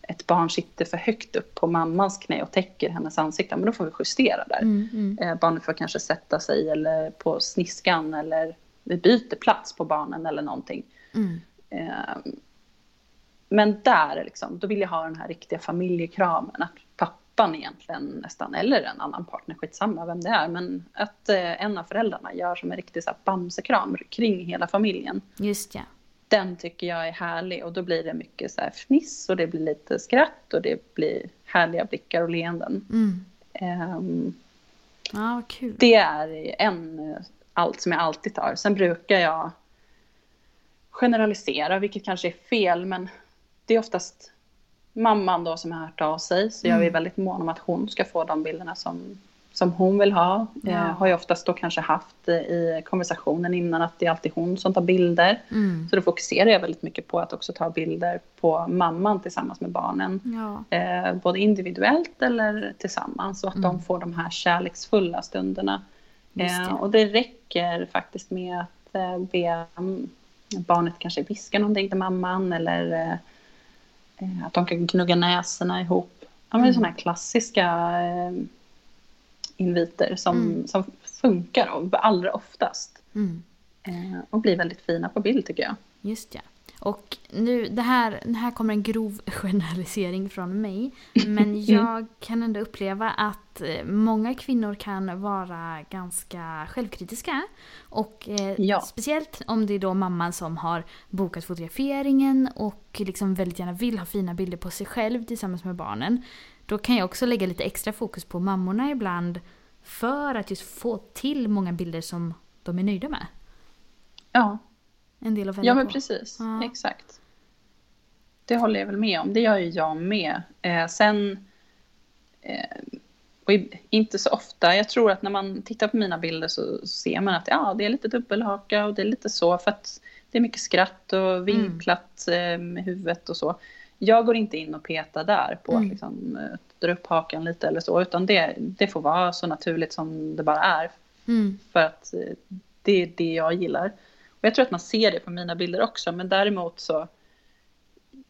ett barn sitter för högt upp på mammans knä och täcker hennes ansikte. Men då får vi justera där. Mm, mm. Eh, barnet får kanske sätta sig eller på sniskan eller vi byter plats på barnen eller någonting. Mm. Eh, men där, liksom, då vill jag ha den här riktiga familjekramen. Att pappan egentligen nästan, eller en annan partner, skitsamma vem det är. Men att eh, en av föräldrarna gör som en riktig så här, bamsekram kring hela familjen. Just ja. Den tycker jag är härlig och då blir det mycket så här fniss och det blir lite skratt och det blir härliga blickar och leenden. Mm. Ja, vad kul. det är en, eh, allt som jag alltid tar. Sen brukar jag generalisera, vilket kanske är fel, men det är oftast mamman då som har hört av sig. Så jag är Mm. väldigt mån om att hon ska få de bilderna som, som hon vill ha. Ja. Jag har ju oftast då kanske haft eh, i konversationen innan att det är alltid hon som tar bilder. Mm. Så då fokuserar jag väldigt mycket på att också ta bilder på mamman tillsammans med barnen. Ja. Eh, både individuellt eller tillsammans. Så att Mm. de får de här kärleksfulla stunderna. Eh, och det räcker faktiskt med att eh, be mm, barnet kanske viska någonting till mamman eller eh, eh, att de kan gnugga näsorna ihop. Ja, men Mm. Sådana här klassiska eh, inviter som, Mm. som funkar allra oftast. Mm. Eh, och blir väldigt fina på bild tycker jag. Just ja. Och nu, det här, det här kommer en grov generalisering från mig. Men jag kan ändå uppleva att eh, många kvinnor kan vara ganska självkritiska. Och eh, Ja. speciellt om det är då mamman som har bokat fotograferingen och liksom väldigt gärna vill ha fina bilder på sig själv tillsammans med barnen. Då kan jag också lägga lite extra fokus på mammorna ibland för att just få till många bilder som de är nöjda med. Ja, En del att välja Ja, men på. precis. Ja. Exakt. Det håller jag väl med om. Det gör ju jag med. Eh, sen, eh, och inte så ofta. Jag tror att när man tittar på mina bilder så ser man att ja, det är lite dubbelhaka och det är lite så för att det är mycket skratt och vinklat eh, med huvudet och så. Jag går inte in och petar där på Mm. att liksom, eh, dra upp hakan lite eller så, utan det, det får vara så naturligt som det bara är. Mm. För att eh, det är det jag gillar. Jag tror att man ser det på mina bilder också. Men däremot så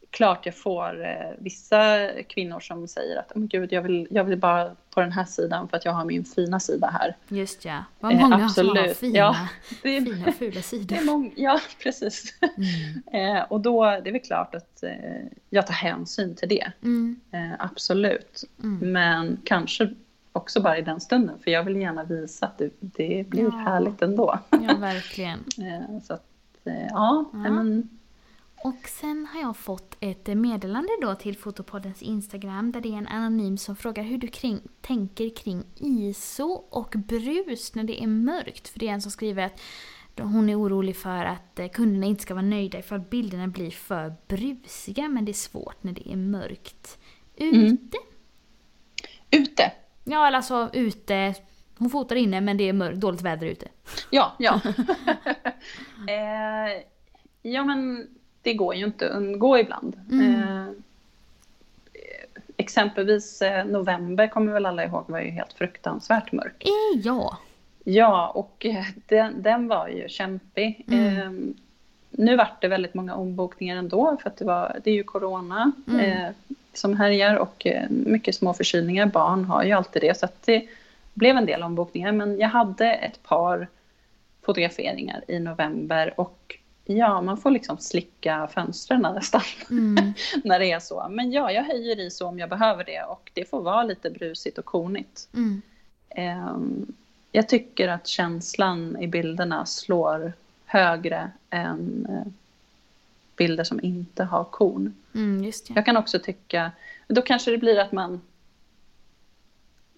klart jag får eh, vissa kvinnor som säger att oh, gud, jag, vill, jag vill bara på den här sidan för att jag har min fina sida här. Just ja. Vad Eh, många som har absolut. fina, Ja, Det är, fina fula det sidor. är många, ja, precis. Mm. eh, och då det är väl klart att eh, jag tar hänsyn till det. Mm. Eh, absolut. Mm. Men kanske också bara i den stunden. För jag vill gärna visa att det, det blir Ja. härligt ändå. Ja, verkligen. Eh, Så att, eh, ja, Ja. men Och sen har jag fått ett meddelande då till Fotopoddens Instagram där det är en anonym som frågar hur du kring, tänker kring ISO och brus när det är mörkt. För det är en som skriver att hon är orolig för att eh, kunderna inte ska vara nöjda ifall bilderna blir för brusiga men det är svårt när det är mörkt. Ute? Mm. ute. Ja, eller alltså ute. Hon fotar inne men det är mörkt, dåligt väder ute. Ja, ja. eh, ja, men det går ju inte att undgå ibland. Mm. Eh, exempelvis eh, november kommer väl alla ihåg var ju helt fruktansvärt mörk. Eh, ja. Ja, och eh, den, den var ju kämpig. Mm. Eh, nu vart det väldigt många ombokningar ändå för att det, var, det är ju corona Mm. Som härjar och eh, mycket små förkylningar. Barn har ju alltid det så det blev en del ombokningar men jag hade ett par fotograferingar i november och ja, man får liksom slicka fönstren nästan Mm. när det är så. Men ja, jag höjer i så om jag behöver det och det får vara lite brusigt och konigt. Mm. Ehm, jag tycker att känslan i bilderna slår högre än eh, bilder som inte har kon. Mm, just det. Jag kan också tycka, då kanske det blir att man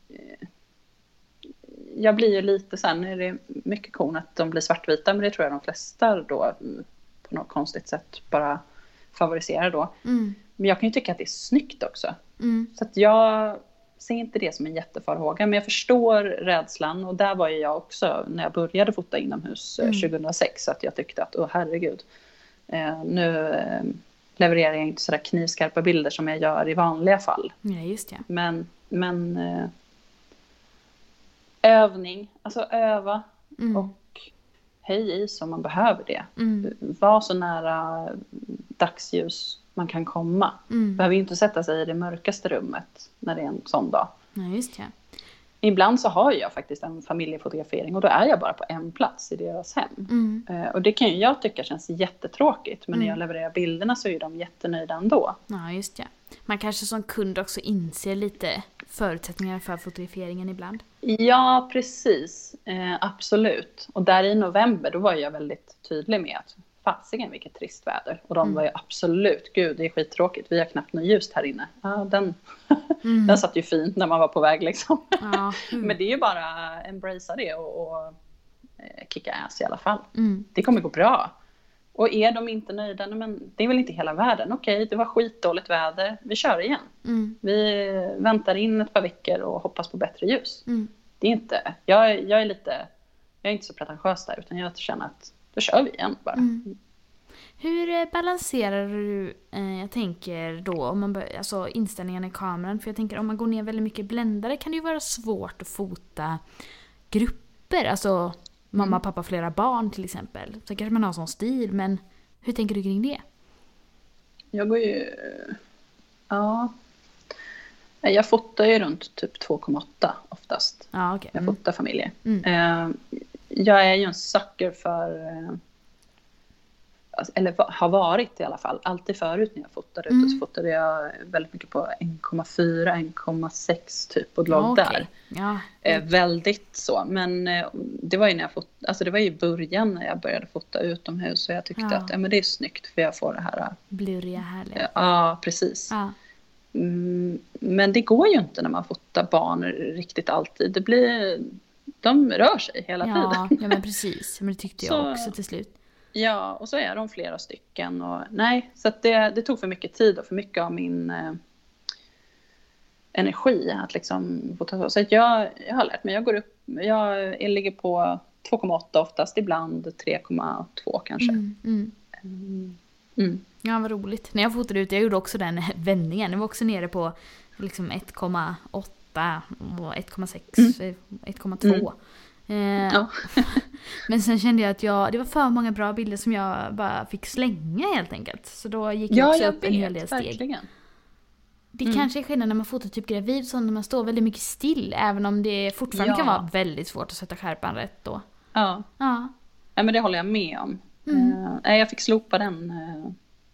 eh, jag blir ju lite så här, nu är det mycket kon att de blir svartvita, men det tror jag de flesta då mm, på något konstigt sätt bara favoriserar då. Mm. Men jag kan ju tycka att det är snyggt också. Mm. Så att jag ser inte det som en jättefarhåga, men jag förstår rädslan och där var ju jag också när jag började fota inomhus mm. 2006, att jag tyckte att, åh herregud, eh, nu eh, levererar jag inte sådär knivskarpa bilder som jag gör i vanliga fall. Ja, just det. Men, men eh, övning, alltså öva mm. och höj i om man behöver det. Mm. Var så nära dagsljus man kan komma. Mm. Behöver inte sätta sig i det mörkaste rummet när det är en sån dag. Ja, just det. Ibland så har jag faktiskt en familjefotografering och då är jag bara på en plats i deras hem. Mm. Eh, och det kan ju jag tycka känns jättetråkigt men mm. när jag levererar bilderna så är de jättenöjda ändå. Ja, just det. Man kanske som kund också inser lite förutsättningarna för fotograferingen ibland. Ja, precis. Eh, absolut. Och där i november då var jag väldigt tydlig med att fasiken vilket trist väder. Och de mm. var ju absolut, gud det är skittråkigt, vi har knappt något ljust här inne. Ja, den, mm. den satt ju fint när man var på väg liksom. Ja, mm. Men det är ju bara embracea det och, och eh, kicka ass i alla fall. Mm. Det kommer gå bra. Och är de inte nöjda, men det är väl inte hela världen. Okej, det var skitdåligt väder, vi kör igen. Mm. Vi väntar in ett par veckor och hoppas på bättre ljus. Mm. Det är inte, jag, jag är lite, jag är inte så pretentiös där, utan jag känner att då kör vi igen bara. Mm. Hur eh, balanserar du, eh, jag tänker då, om man bör, alltså inställningen i kameran, för jag tänker om man går ner väldigt mycket bländare kan det ju vara svårt att fota grupper, alltså mamma, mm. pappa, flera barn till exempel. Så kanske man har sån stil, men hur tänker du kring det? Jag går ju, ja, jag fotar ju runt typ 2,8 oftast. Ah, okay. Jag mm. fotar familjer. Mm. Jag är ju en sucker för eh, Alltså, eller har varit i alla fall, alltid förut när jag fotade mm. så fotade jag väldigt mycket på 1,4, 1,6 typ och låg okay. där. Ja. Eh, väldigt så, men eh, det var ju när jag fot, alltså det var i början när jag började fota utomhus och jag tyckte ja. att ja, men det är snyggt för jag får det här. Blurriga härliga. Ja, precis. Ja. Mm, men det går ju inte när man fotar barn riktigt alltid. Det blir, de rör sig hela ja, tiden. Ja, men precis. Men det tyckte jag så, också till slut. Ja, och så är de flera stycken. Och, nej, så det, det tog för mycket tid och för mycket av min eh, energi att liksom få ta Så att jag, jag har lärt mig, jag går upp, jag, jag ligger på 2,8 oftast, ibland 3,2 kanske. Mm, mm. Mm. mm. Ja, vad roligt. När jag fotade ut, jag gjorde också den vändningen. Jag var också nere på liksom 1,8 och 1,6, 1,2. Eh, ja. men sen kände jag att jag, det var för många bra bilder som jag bara fick slänga helt enkelt. Så då gick jag också jag upp vet, en hel del steg. Verkligen. Det mm. kanske är skillnad när man fotar typ gravid, så när man står väldigt mycket still. Även om det fortfarande ja. kan vara väldigt svårt att sätta skärpan rätt då. Ja. Ja, ja men det håller jag med om. Mm. Uh, jag fick slopa den uh,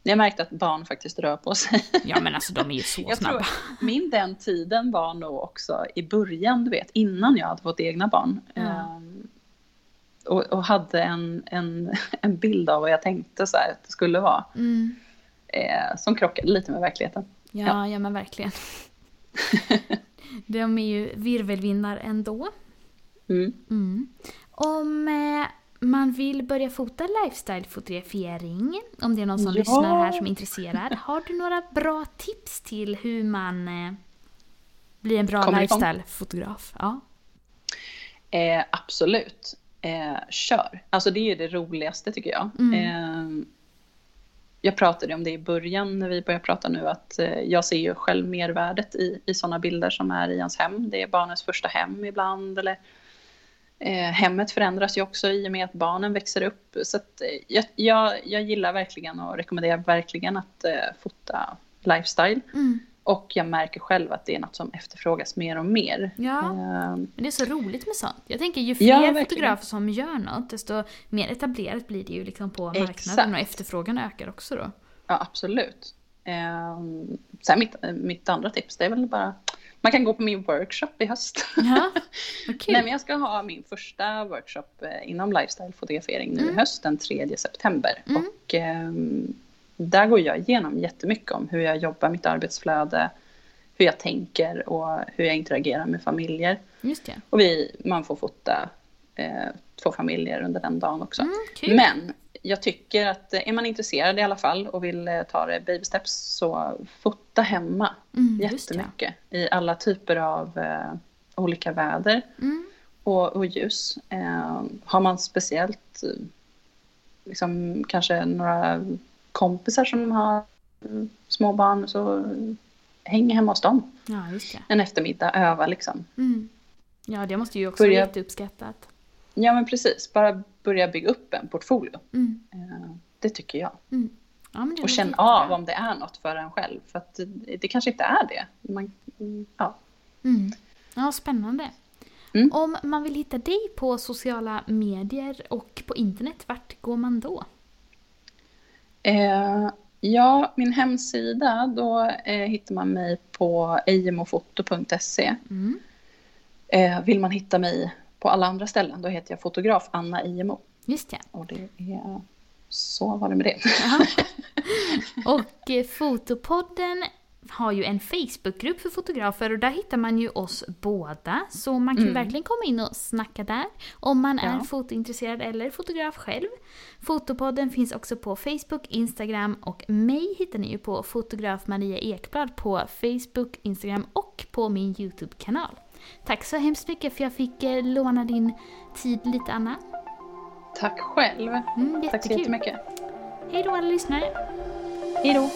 jag märkte att barn faktiskt rör på sig. Ja men alltså de är ju så jag snabba. Tror, min den tiden var nog också i början, du vet, innan jag hade fått egna barn. Mm. Um, och, och, hade en, en, en bild av vad jag tänkte så här, att det skulle vara. Mm. Eh, som krockade lite med verkligheten. Ja, ja. ja men verkligen. de är ju virvelvindar ändå. Mm. Mm. Om eh, man vill börja fota lifestyle-fotografering, om det är någon som ja. lyssnar här som är intresserad. Har du några bra tips till hur man eh, blir en bra lifestyle-fotograf? Ja. Eh, absolut. Eh, kör. Alltså det är det roligaste tycker jag. Mm. Eh, jag pratade om det i början när vi började prata nu att eh, jag ser ju själv mervärdet i, i sådana bilder som är i ens hem. Det är barnens första hem ibland eller Eh, hemmet förändras ju också i och med att barnen växer upp. Så att, eh, jag, jag, jag, gillar verkligen och rekommenderar verkligen att eh, fota lifestyle. Mm. Och jag märker själv att det är något som efterfrågas mer och mer. Ja, uh, det är så roligt med sånt. Jag tänker ju fler ja, fotografer som gör något, desto mer etablerat blir det ju liksom på marknaden Exakt. och efterfrågan ökar också då. Ja, absolut. Uh, sen mitt, mitt andra tips, det är väl bara man kan gå på min workshop i höst. Ja, okay. Nej, men jag ska ha min första workshop eh, inom lifestyle-fotografering nu mm. i höst, den 3 september. Mm. Och eh, där går jag igenom jättemycket om hur jag jobbar mitt arbetsflöde, hur jag tänker och hur jag interagerar med familjer. Just det. Och vi, man får fota eh, två familjer under den dagen också. Mm, Men jag tycker att är man intresserad i alla fall och vill eh, ta det baby steps så fota hemma Mm, jättemycket i alla typer av eh, olika väder Mm. och, och ljus. Eh, har man speciellt eh, liksom, kanske några kompisar som har mm, små barn så häng hemma hos dem Ja, en eftermiddag, öva liksom. Mm. Ja, det måste ju också Börja- vara jätteuppskattat. Ja men precis, bara börja bygga upp en portfolio. Mm. Eh, det tycker jag. Mm. Ja, Och låter känn jättebra. av om det är något för en själv. För att det, det kanske inte är det. Man, ja. Mm. Ja, spännande. Mm. Om man vill hitta dig på sociala medier och på internet, vart går man då? Eh, ja, min hemsida, då eh, hittar man mig på ejemofoto.se. Mm. Eh, vill man hitta mig på alla andra ställen, då heter jag fotograf Anna Ejemo. Just det. Och det är... Så var det med det. Och eh, Fotopodden har ju en Facebookgrupp för fotografer och där hittar man ju oss båda. Så man kan Mm. verkligen komma in och snacka där om man är Ja. fotointresserad eller fotograf själv. Fotopodden finns också på Facebook, Instagram och mig hittar ni ju på fotograf Maria Ekblad på Facebook, Instagram och på min YouTube-kanal. Tack så hemskt mycket för jag fick eh, låna din tid lite Anna. Tack själv. Mm, Tack så jättemycket. Hej då alla lyssnare! Hej då.